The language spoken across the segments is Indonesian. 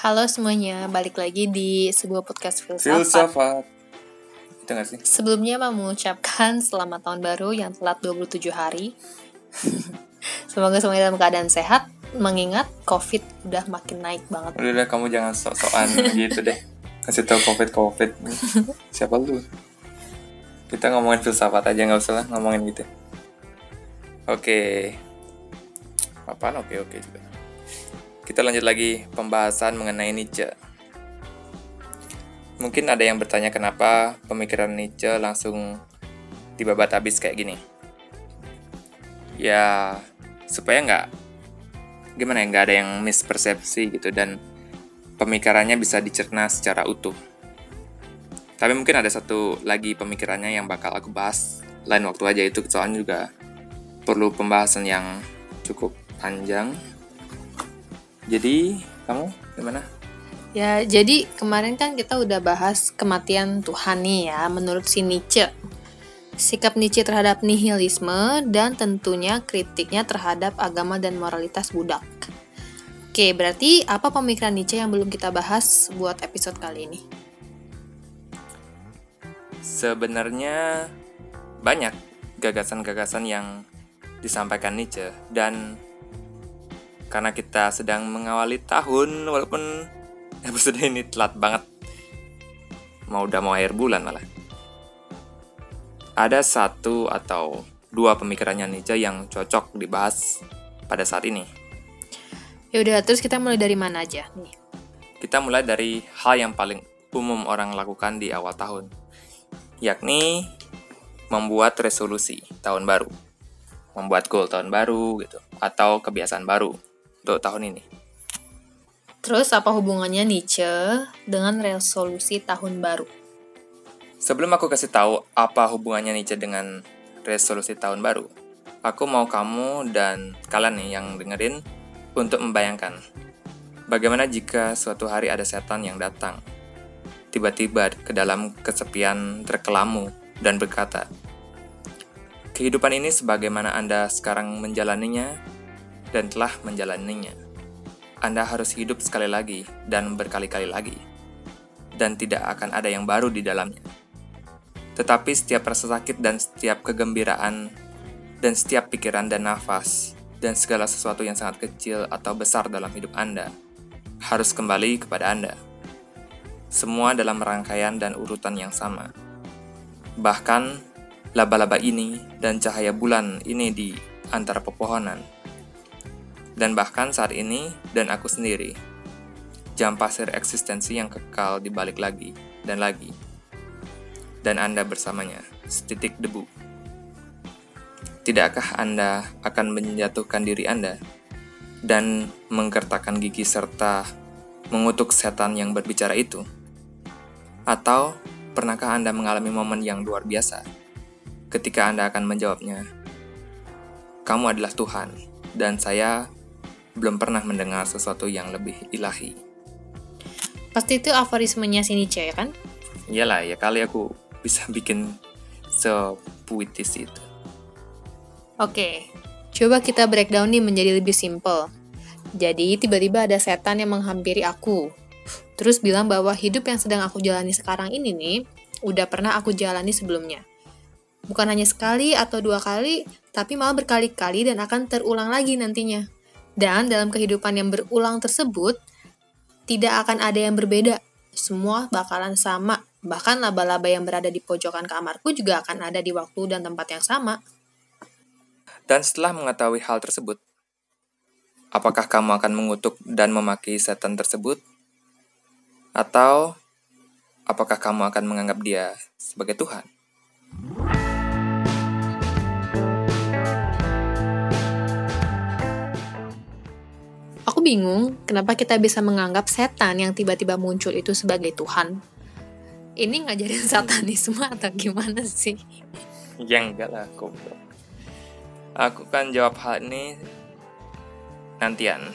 Halo semuanya, balik lagi di sebuah podcast filsafat. Filsafat. Itu gak sih? Sebelumnya mau mengucapkan selamat tahun baru yang telat 27 hari. Semoga semuanya dalam keadaan sehat, mengingat COVID udah makin naik banget. Udah, udah kamu jangan sok-sokan gitu deh. Kasih tau covid covid. Siapa lu? Kita ngomongin filsafat aja nggak usah lah ngomongin gitu. Oke. Apaan oke oke juga. Kita lanjut lagi pembahasan mengenai Nietzsche. Mungkin ada yang bertanya kenapa pemikiran Nietzsche langsung dibabat habis kayak gini. Ya, supaya nggak gimana ya nggak ada yang mispersepsi gitu dan pemikirannya bisa dicerna secara utuh. Tapi mungkin ada satu lagi pemikirannya yang bakal aku bahas lain waktu aja itu soalnya juga perlu pembahasan yang cukup panjang jadi, kamu gimana? Ya, jadi kemarin kan kita udah bahas kematian Tuhan nih ya, menurut si Nietzsche. Sikap Nietzsche terhadap nihilisme dan tentunya kritiknya terhadap agama dan moralitas budak. Oke, berarti apa pemikiran Nietzsche yang belum kita bahas buat episode kali ini? Sebenarnya banyak gagasan-gagasan yang disampaikan Nietzsche dan karena kita sedang mengawali tahun walaupun episode ini telat banget. Mau udah mau air bulan malah. Ada satu atau dua pemikirannya Nietzsche yang cocok dibahas pada saat ini. Ya udah terus kita mulai dari mana aja nih? Kita mulai dari hal yang paling umum orang lakukan di awal tahun yakni membuat resolusi tahun baru membuat goal tahun baru gitu atau kebiasaan baru untuk tahun ini. Terus apa hubungannya Nietzsche dengan resolusi tahun baru? Sebelum aku kasih tahu apa hubungannya Nietzsche dengan resolusi tahun baru, aku mau kamu dan kalian nih yang dengerin untuk membayangkan bagaimana jika suatu hari ada setan yang datang tiba-tiba ke dalam kesepian terkelamu dan berkata, Kehidupan ini sebagaimana Anda sekarang menjalaninya dan telah menjalaninya. Anda harus hidup sekali lagi dan berkali-kali lagi, dan tidak akan ada yang baru di dalamnya. Tetapi setiap rasa sakit dan setiap kegembiraan, dan setiap pikiran dan nafas, dan segala sesuatu yang sangat kecil atau besar dalam hidup Anda, harus kembali kepada Anda. Semua dalam rangkaian dan urutan yang sama. Bahkan, laba-laba ini dan cahaya bulan ini di antara pepohonan dan bahkan saat ini dan aku sendiri. Jam pasir eksistensi yang kekal dibalik lagi dan lagi. Dan Anda bersamanya, setitik debu. Tidakkah Anda akan menjatuhkan diri Anda dan menggertakkan gigi serta mengutuk setan yang berbicara itu? Atau pernahkah Anda mengalami momen yang luar biasa ketika Anda akan menjawabnya, "Kamu adalah Tuhan, dan saya belum pernah mendengar sesuatu yang lebih ilahi. Pasti itu aforismenya si Nietzsche ya kan? Iyalah, ya kali aku bisa bikin sepuitis itu. Oke, coba kita breakdown nih menjadi lebih simple. Jadi, tiba-tiba ada setan yang menghampiri aku. Terus bilang bahwa hidup yang sedang aku jalani sekarang ini nih, udah pernah aku jalani sebelumnya. Bukan hanya sekali atau dua kali, tapi malah berkali-kali dan akan terulang lagi nantinya. Dan dalam kehidupan yang berulang tersebut, tidak akan ada yang berbeda. Semua bakalan sama. Bahkan laba-laba yang berada di pojokan kamarku juga akan ada di waktu dan tempat yang sama. Dan setelah mengetahui hal tersebut, apakah kamu akan mengutuk dan memaki setan tersebut? Atau apakah kamu akan menganggap dia sebagai Tuhan? Bingung kenapa kita bisa menganggap setan yang tiba-tiba muncul itu sebagai Tuhan. Ini ngajarin satanisme atau gimana sih? Ya enggak lah, aku Aku kan jawab hal ini nantian.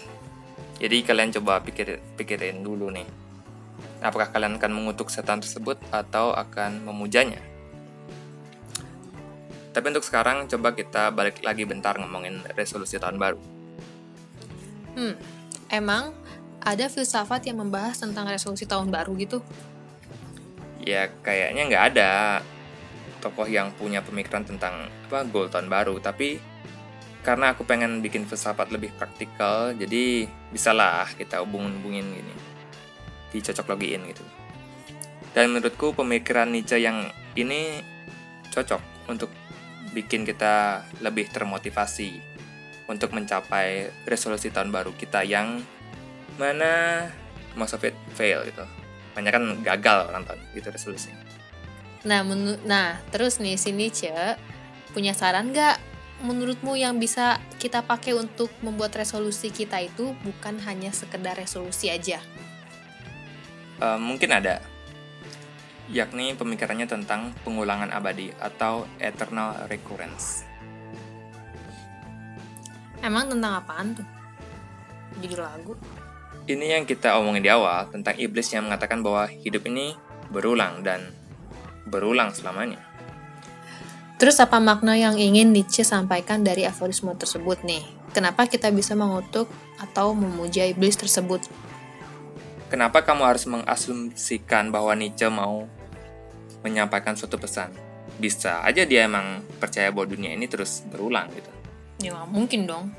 Jadi kalian coba pikir pikirin dulu nih. Apakah kalian akan mengutuk setan tersebut atau akan memujanya? Tapi untuk sekarang coba kita balik lagi bentar ngomongin resolusi tahun baru. Hmm, emang ada filsafat yang membahas tentang resolusi tahun baru gitu? Ya kayaknya nggak ada tokoh yang punya pemikiran tentang apa goal tahun baru, tapi karena aku pengen bikin filsafat lebih praktikal, jadi bisalah kita hubungin-hubungin gini, dicocok logiin gitu. Dan menurutku pemikiran Nietzsche yang ini cocok untuk bikin kita lebih termotivasi untuk mencapai resolusi tahun baru kita yang mana most of it fail gitu. Banyak kan gagal orang tahun gitu resolusi. Nah, nah terus nih si Nietzsche punya saran nggak menurutmu yang bisa kita pakai untuk membuat resolusi kita itu bukan hanya sekedar resolusi aja? Uh, mungkin ada, yakni pemikirannya tentang pengulangan abadi atau eternal recurrence. Emang tentang apaan tuh? Judul lagu? Ini yang kita omongin di awal tentang iblis yang mengatakan bahwa hidup ini berulang dan berulang selamanya. Terus apa makna yang ingin Nietzsche sampaikan dari aforisme tersebut nih? Kenapa kita bisa mengutuk atau memuja iblis tersebut? Kenapa kamu harus mengasumsikan bahwa Nietzsche mau menyampaikan suatu pesan? Bisa aja dia emang percaya bahwa dunia ini terus berulang gitu. Ya gak mungkin dong.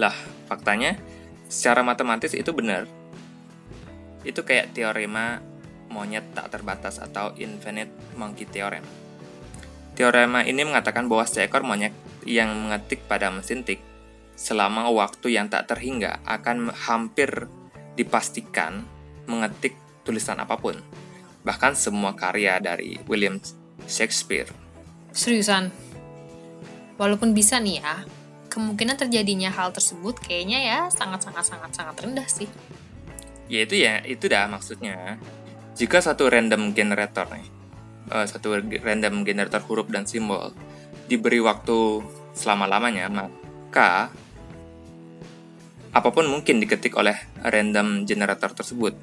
Lah, faktanya secara matematis itu benar. Itu kayak teorema monyet tak terbatas atau infinite monkey theorem Teorema ini mengatakan bahwa seekor monyet yang mengetik pada mesin tik selama waktu yang tak terhingga akan hampir dipastikan mengetik tulisan apa pun, bahkan semua karya dari William Shakespeare. Seriusan? Walaupun bisa nih ya, kemungkinan terjadinya hal tersebut kayaknya ya sangat-sangat-sangat-sangat rendah sih. Ya itu ya, itu dah maksudnya. Jika satu random generator nih, uh, satu random generator huruf dan simbol diberi waktu selama-lamanya, maka apa pun mungkin diketik oleh random generator tersebut.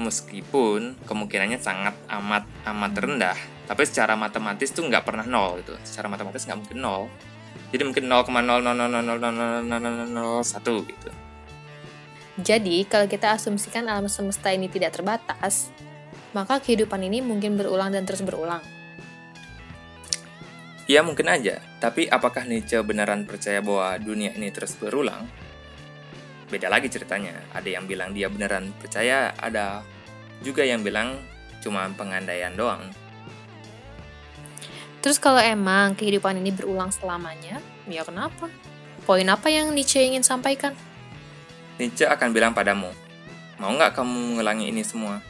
Meskipun kemungkinannya sangat amat amat rendah, tapi secara matematis tuh nggak pernah nol gitu. Secara matematis nggak mungkin nol. Jadi mungkin 0,0000001 gitu. Jadi, kalau kita asumsikan alam semesta ini tidak terbatas, maka kehidupan ini mungkin berulang dan terus berulang. Ya mungkin aja, tapi apakah Nietzsche beneran percaya bahwa dunia ini terus berulang? Beda lagi ceritanya, ada yang bilang dia beneran percaya, ada juga yang bilang cuma pengandaian doang. Terus kalau emang kehidupan ini berulang selamanya, ya kenapa? Poin apa yang Nietzsche ingin sampaikan? Nietzsche akan bilang padamu, mau nggak kamu mengulangi ini semua?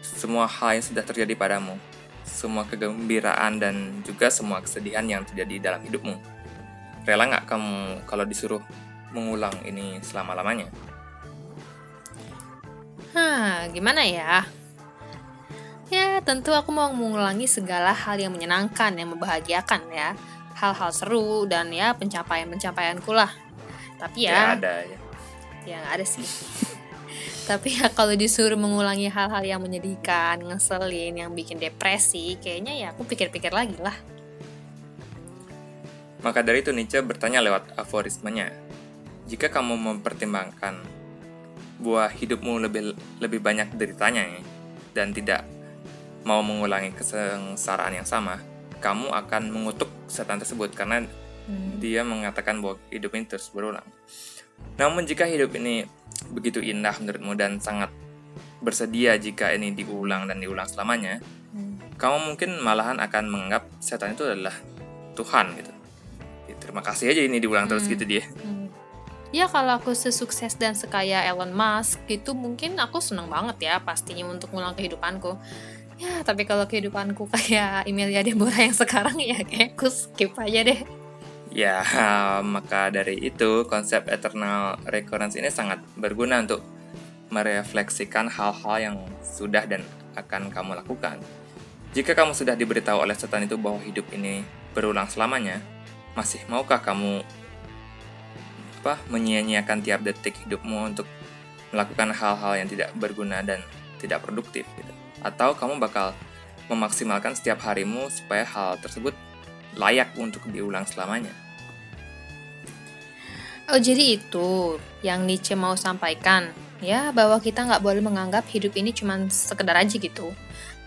semua hal yang sudah terjadi padamu, semua kegembiraan dan juga semua kesedihan yang terjadi dalam hidupmu. Rela nggak kamu kalau disuruh mengulang ini selama-lamanya? Hah, gimana ya? Ya, tentu aku mau mengulangi segala hal yang menyenangkan, yang membahagiakan ya. Hal-hal seru dan ya pencapaian-pencapaianku lah. Tapi ya... Ya ada ya. Ya ada sih. tapi ya kalau disuruh mengulangi hal-hal yang menyedihkan, ngeselin, yang bikin depresi, kayaknya ya aku pikir-pikir lagi lah. Maka dari itu Nietzsche bertanya lewat aforismenya, jika kamu mempertimbangkan buah hidupmu lebih lebih banyak deritanya dan tidak mau mengulangi kesengsaraan yang sama, kamu akan mengutuk setan tersebut karena hmm. dia mengatakan bahwa hidup ini terus berulang. Namun jika hidup ini begitu indah menurutmu dan sangat bersedia jika ini diulang dan diulang selamanya, hmm. kamu mungkin malahan akan menganggap setan itu adalah Tuhan gitu. Ya, terima kasih aja ini diulang hmm. terus gitu dia. Hmm. Ya kalau aku sesukses dan sekaya Elon Musk gitu mungkin aku seneng banget ya pastinya untuk ngulang kehidupanku. Ya tapi kalau kehidupanku kayak Emilia Deborah yang sekarang ya kayak aku skip aja deh. Ya, maka dari itu konsep eternal recurrence ini sangat berguna untuk merefleksikan hal-hal yang sudah dan akan kamu lakukan. Jika kamu sudah diberitahu oleh setan itu bahwa hidup ini berulang selamanya, masih maukah kamu apa menyia-nyiakan tiap detik hidupmu untuk melakukan hal-hal yang tidak berguna dan tidak produktif gitu? Atau kamu bakal memaksimalkan setiap harimu supaya hal tersebut layak untuk diulang selamanya. Oh, jadi itu yang Nietzsche mau sampaikan. Ya, bahwa kita nggak boleh menganggap hidup ini cuma sekedar aja gitu.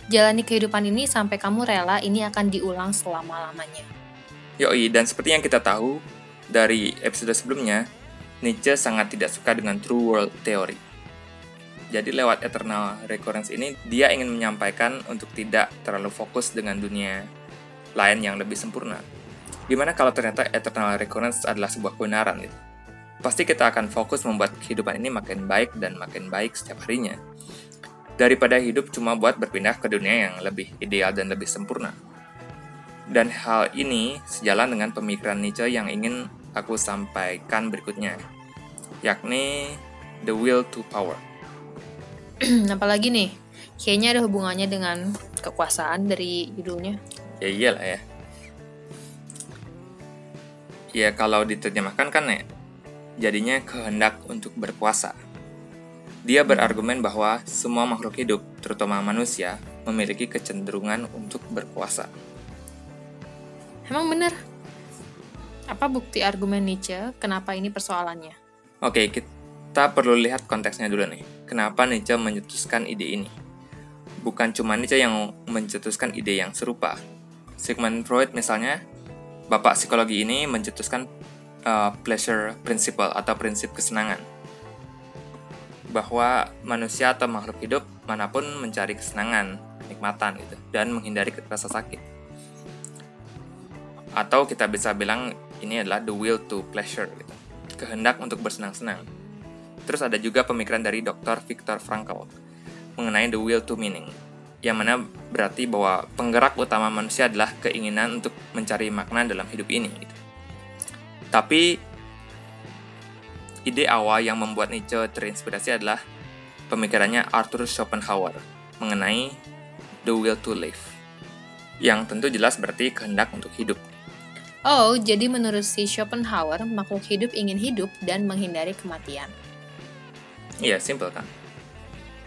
Jalani kehidupan ini sampai kamu rela ini akan diulang selama-lamanya. Yoi, dan seperti yang kita tahu dari episode sebelumnya, Nietzsche sangat tidak suka dengan true world theory. Jadi lewat eternal recurrence ini, dia ingin menyampaikan untuk tidak terlalu fokus dengan dunia lain yang lebih sempurna. Gimana kalau ternyata eternal recurrence adalah sebuah kebenaran gitu? Pasti kita akan fokus membuat kehidupan ini makin baik dan makin baik setiap harinya. Daripada hidup cuma buat berpindah ke dunia yang lebih ideal dan lebih sempurna. Dan hal ini sejalan dengan pemikiran Nietzsche yang ingin aku sampaikan berikutnya, yakni the will to power. Apalagi nih, kayaknya ada hubungannya dengan kekuasaan dari judulnya. Ya iyalah ya. Ya kalau diterjemahkan kan ya, jadinya kehendak untuk berkuasa. Dia berargumen bahwa semua makhluk hidup, terutama manusia, memiliki kecenderungan untuk berkuasa. Emang bener? Apa bukti argumen Nietzsche kenapa ini persoalannya? Oke, kita perlu lihat konteksnya dulu nih. Kenapa Nietzsche mencetuskan ide ini? Bukan cuma Nietzsche yang mencetuskan ide yang serupa. Sigmund Freud misalnya Bapak psikologi ini mencetuskan uh, pleasure principle atau prinsip kesenangan bahwa manusia atau makhluk hidup mana pun mencari kesenangan, kenikmatan gitu dan menghindari rasa sakit. Atau kita bisa bilang ini adalah the will to pleasure gitu. Kehendak untuk bersenang-senang. Terus ada juga pemikiran dari Dr. Viktor Frankl mengenai the will to meaning yang mana berarti bahwa penggerak utama manusia adalah keinginan untuk mencari makna dalam hidup ini. Tapi ide awal yang membuat Nietzsche terinspirasi adalah pemikirannya Arthur Schopenhauer mengenai the will to live, yang tentu jelas berarti kehendak untuk hidup. Oh, jadi menurut si Schopenhauer, makhluk hidup ingin hidup dan menghindari kematian. Iya, simple kan?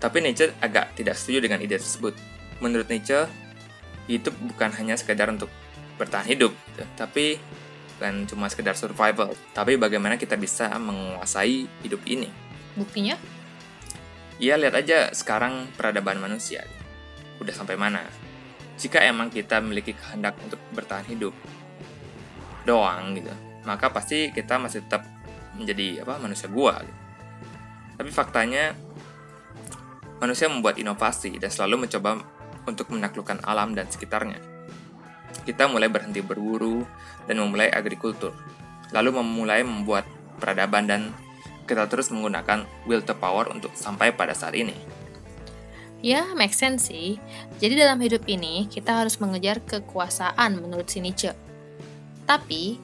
Tapi Nietzsche agak tidak setuju dengan ide tersebut. Menurut Nietzsche, itu bukan hanya sekedar untuk bertahan hidup, gitu. tapi bukan cuma sekedar survival, tapi bagaimana kita bisa menguasai hidup ini. Buktinya? Ya lihat aja sekarang peradaban manusia. Udah sampai mana? Jika emang kita memiliki kehendak untuk bertahan hidup doang gitu, maka pasti kita masih tetap menjadi apa manusia gua gitu. Tapi faktanya manusia membuat inovasi dan selalu mencoba untuk menaklukkan alam dan sekitarnya. Kita mulai berhenti berburu dan memulai agrikultur, lalu memulai membuat peradaban dan kita terus menggunakan will to power untuk sampai pada saat ini. Ya, make sense sih. Jadi dalam hidup ini, kita harus mengejar kekuasaan menurut si Nietzsche. Tapi,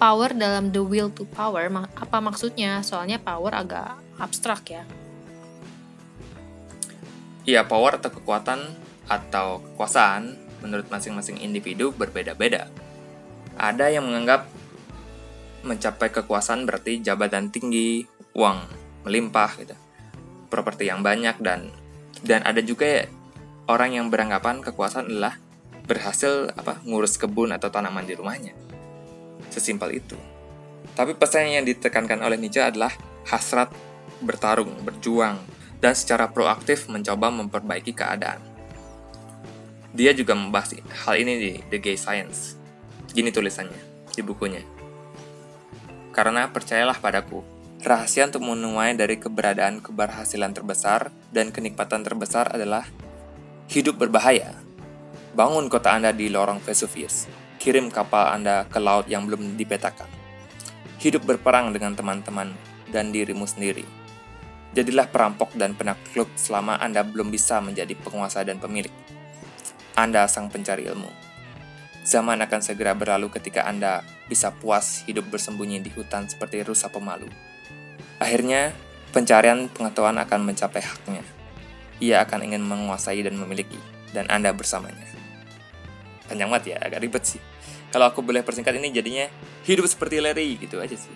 power dalam the will to power, apa maksudnya? Soalnya power agak abstrak ya. Iya, power atau kekuatan atau kekuasaan menurut masing-masing individu berbeda-beda. Ada yang menganggap mencapai kekuasaan berarti jabatan tinggi, uang melimpah gitu. Properti yang banyak dan dan ada juga ya, orang yang beranggapan kekuasaan adalah berhasil apa ngurus kebun atau tanaman di rumahnya. Sesimpel itu. Tapi pesan yang ditekankan oleh Nietzsche adalah hasrat bertarung, berjuang, dan secara proaktif mencoba memperbaiki keadaan. Dia juga membahas hal ini di The Gay Science. Gini tulisannya di bukunya. Karena percayalah padaku, rahasia untuk menuai dari keberadaan keberhasilan terbesar dan kenikmatan terbesar adalah hidup berbahaya. Bangun kota Anda di lorong Vesuvius. Kirim kapal Anda ke laut yang belum dipetakan. Hidup berperang dengan teman-teman dan dirimu sendiri Jadilah perampok dan penakluk selama Anda belum bisa menjadi penguasa dan pemilik. Anda sang pencari ilmu. Zaman akan segera berlalu ketika Anda bisa puas hidup bersembunyi di hutan seperti rusa pemalu. Akhirnya, pencarian pengetahuan akan mencapai haknya. Ia akan ingin menguasai dan memiliki, dan Anda bersamanya. Panjang banget ya, agak ribet sih. Kalau aku boleh persingkat ini jadinya hidup seperti Larry gitu aja sih.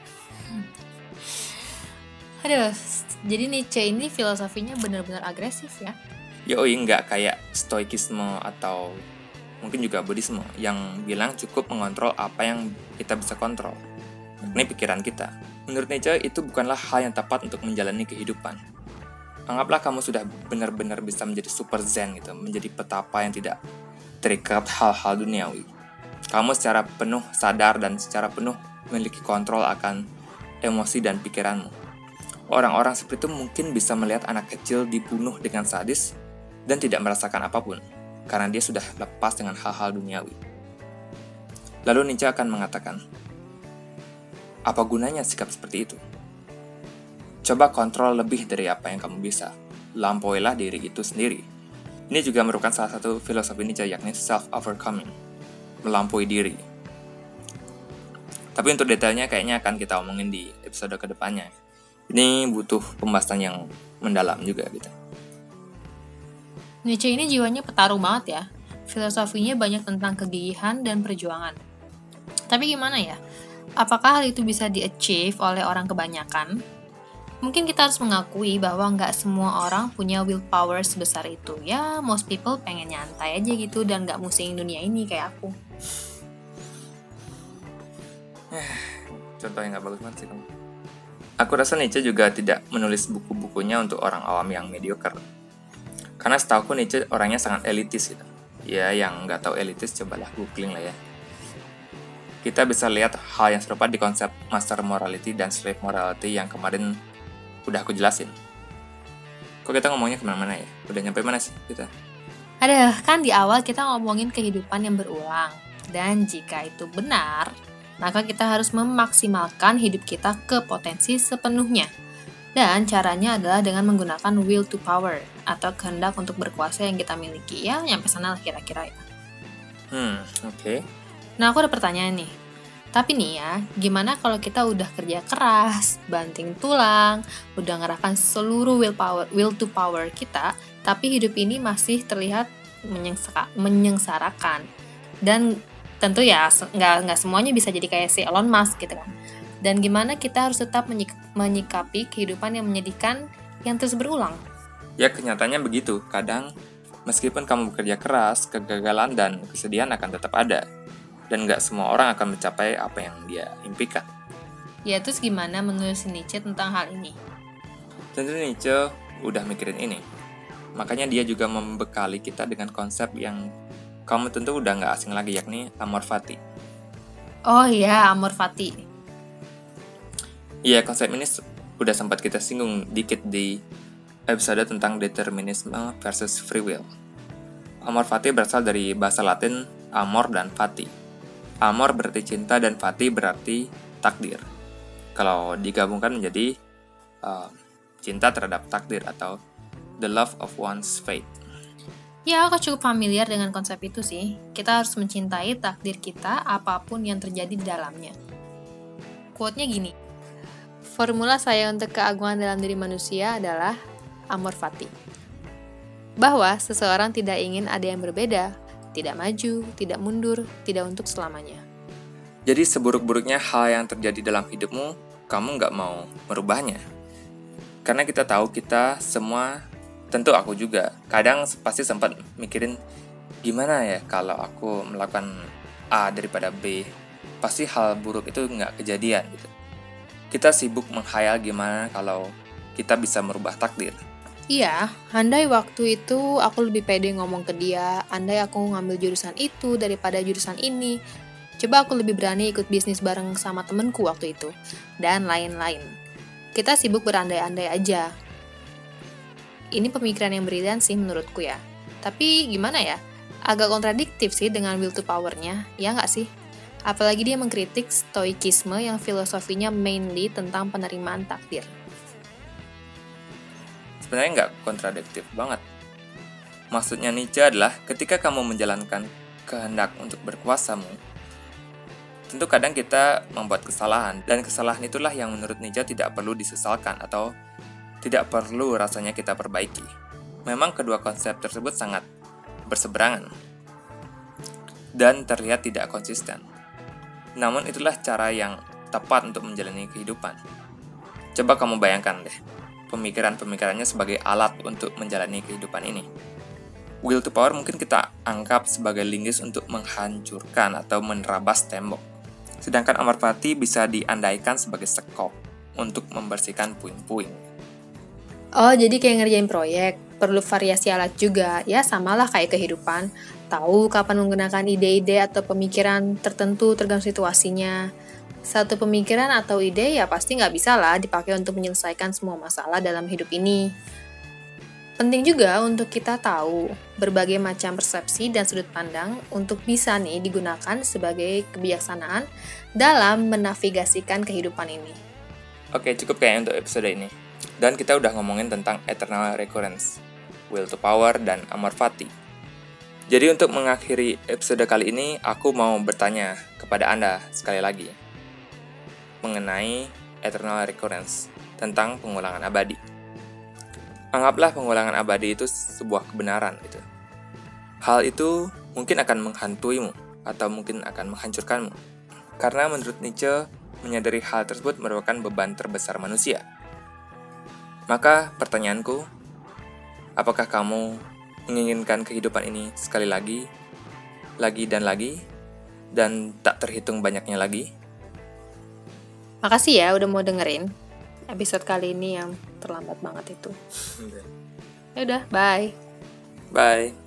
Aduh, jadi Nietzsche ini filosofinya benar-benar agresif ya? Yoi, nggak kayak stoikisme atau mungkin juga buddhisme yang bilang cukup mengontrol apa yang kita bisa kontrol. Ini pikiran kita. Menurut Nietzsche, itu bukanlah hal yang tepat untuk menjalani kehidupan. Anggaplah kamu sudah benar-benar bisa menjadi super zen gitu, menjadi petapa yang tidak terikat hal-hal duniawi. Kamu secara penuh sadar dan secara penuh memiliki kontrol akan emosi dan pikiranmu. Orang-orang seperti itu mungkin bisa melihat anak kecil dibunuh dengan sadis dan tidak merasakan apa pun, karena dia sudah lepas dengan hal-hal duniawi. Lalu Nietzsche akan mengatakan, apa gunanya sikap seperti itu? Coba kontrol lebih dari apa yang kamu bisa. Lampauilah diri itu sendiri. Ini juga merupakan salah satu filosofi Nietzsche yakni self-overcoming. Melampaui diri. Tapi untuk detailnya kayaknya akan kita omongin di episode ke depannya. Ini butuh pembahasan yang mendalam juga gitu. Nietzsche ini jiwanya petarung banget ya. Filosofinya banyak tentang kegigihan dan perjuangan. Tapi gimana ya? Apakah hal itu bisa di-achieve oleh orang kebanyakan? Mungkin kita harus mengakui bahwa nggak semua orang punya willpower sebesar itu. Ya, most people pengen nyantai aja gitu dan nggak musing dunia ini kayak aku. Contoh yang nggak bagus banget sih kamu. Aku rasa Nietzsche juga tidak menulis buku-bukunya untuk orang awam yang mediocre. Karena setahu Nietzsche orangnya sangat elitis gitu. Ya, yang nggak tahu elitis cobalah googling lah ya kita bisa lihat hal yang serupa di konsep master morality dan slave morality yang kemarin udah aku jelasin. Kok kita ngomongnya ke mana-mana ya? Udah nyampe mana sih kita? Ada, kan di awal kita ngomongin kehidupan yang berulang. Dan jika itu benar, maka kita harus memaksimalkan hidup kita ke potensi sepenuhnya. Dan caranya adalah dengan menggunakan will to power atau kehendak untuk berkuasa yang kita miliki. Ya, nyampe sana lah kira-kira ya. Hmm, oke. Okay. Nah, aku ada pertanyaan nih. Tapi nih ya, gimana kalau kita udah kerja keras, banting tulang, udah ngerahkan seluruh will power, will to power kita, tapi hidup ini masih terlihat menyengsarakan. Dan tentu ya nggak nggak semuanya bisa jadi kayak si Elon Musk gitu kan. Dan gimana kita harus tetap menyik menyikapi kehidupan yang menyedihkan yang terus berulang? Ya kenyataannya begitu. Kadang meskipun kamu bekerja keras, kegagalan dan kesedihan akan tetap ada dan nggak semua orang akan mencapai apa yang dia impikan. Ya terus gimana menurut Nietzsche tentang hal ini? Tentu Nietzsche udah mikirin ini. Makanya dia juga membekali kita dengan konsep yang kamu tentu udah nggak asing lagi yakni amor fati. Oh iya, amor fati. Iya, konsep ini udah sempat kita singgung dikit di episode tentang determinisme versus free will. Amor fati berasal dari bahasa Latin amor dan fati, Amor berarti cinta dan Fati berarti takdir. Kalau digabungkan menjadi uh, cinta terhadap takdir atau the love of one's fate. Ya, aku cukup familiar dengan konsep itu sih. Kita harus mencintai takdir kita apa pun yang terjadi di dalamnya. Quote-nya gini. Formula saya untuk keagungan dalam diri manusia adalah amor fati. Bahwa seseorang tidak ingin ada yang berbeda, tidak maju, tidak mundur, tidak untuk selamanya. Jadi seburuk-buruknya hal yang terjadi dalam hidupmu, kamu nggak mau merubahnya. Karena kita tahu kita semua, tentu aku juga, kadang pasti sempat mikirin gimana ya kalau aku melakukan A daripada B, pasti hal buruk itu nggak kejadian gitu. Kita sibuk menghayal gimana kalau kita bisa merubah takdir. Iya, andai waktu itu aku lebih pede ngomong ke dia, andai aku ngambil jurusan itu daripada jurusan ini, coba aku lebih berani ikut bisnis bareng sama temenku waktu itu, dan lain-lain. Kita sibuk berandai-andai aja. Ini pemikiran yang brilian sih menurutku ya. Tapi gimana ya, agak kontradiktif sih dengan will to power-nya, ya nggak sih? Apalagi dia mengkritik stoikisme yang filosofinya mainly tentang penerimaan takdir sebenarnya nggak kontradiktif banget. Maksudnya Nietzsche adalah ketika kamu menjalankan kehendak untuk berkuasamu, tentu kadang kita membuat kesalahan, dan kesalahan itulah yang menurut Nietzsche tidak perlu disesalkan atau tidak perlu rasanya kita perbaiki. Memang kedua konsep tersebut sangat berseberangan dan terlihat tidak konsisten. Namun itulah cara yang tepat untuk menjalani kehidupan. Coba kamu bayangkan deh, pemikiran-pemikirannya sebagai alat untuk menjalani kehidupan ini. Will to power mungkin kita anggap sebagai linggis untuk menghancurkan atau menerabas tembok. Sedangkan amarpati bisa diandaikan sebagai sekop untuk membersihkan puing-puing. Oh, jadi kayak ngerjain proyek, perlu variasi alat juga. Ya, samalah kayak kehidupan. Tahu kapan menggunakan ide-ide atau pemikiran tertentu tergantung situasinya. Satu pemikiran atau ide ya pasti nggak bisa lah dipakai untuk menyelesaikan semua masalah dalam hidup ini. Penting juga untuk kita tahu berbagai macam persepsi dan sudut pandang untuk bisa nih digunakan sebagai kebijaksanaan dalam menavigasikan kehidupan ini. Oke, cukup kayak untuk episode ini. Dan kita udah ngomongin tentang eternal recurrence, will to power, dan amor fati. Jadi untuk mengakhiri episode kali ini, aku mau bertanya kepada Anda sekali lagi mengenai eternal recurrence tentang pengulangan abadi. Anggaplah pengulangan abadi itu sebuah kebenaran gitu. Hal itu mungkin akan menghantuimu atau mungkin akan menghancurkanmu. Karena menurut Nietzsche, menyadari hal tersebut merupakan beban terbesar manusia. Maka pertanyaanku, apakah kamu menginginkan kehidupan ini sekali lagi, lagi dan lagi, dan tak terhitung banyaknya lagi? Makasih ya udah mau dengerin episode kali ini yang terlambat banget itu. Ya udah, bye. Bye.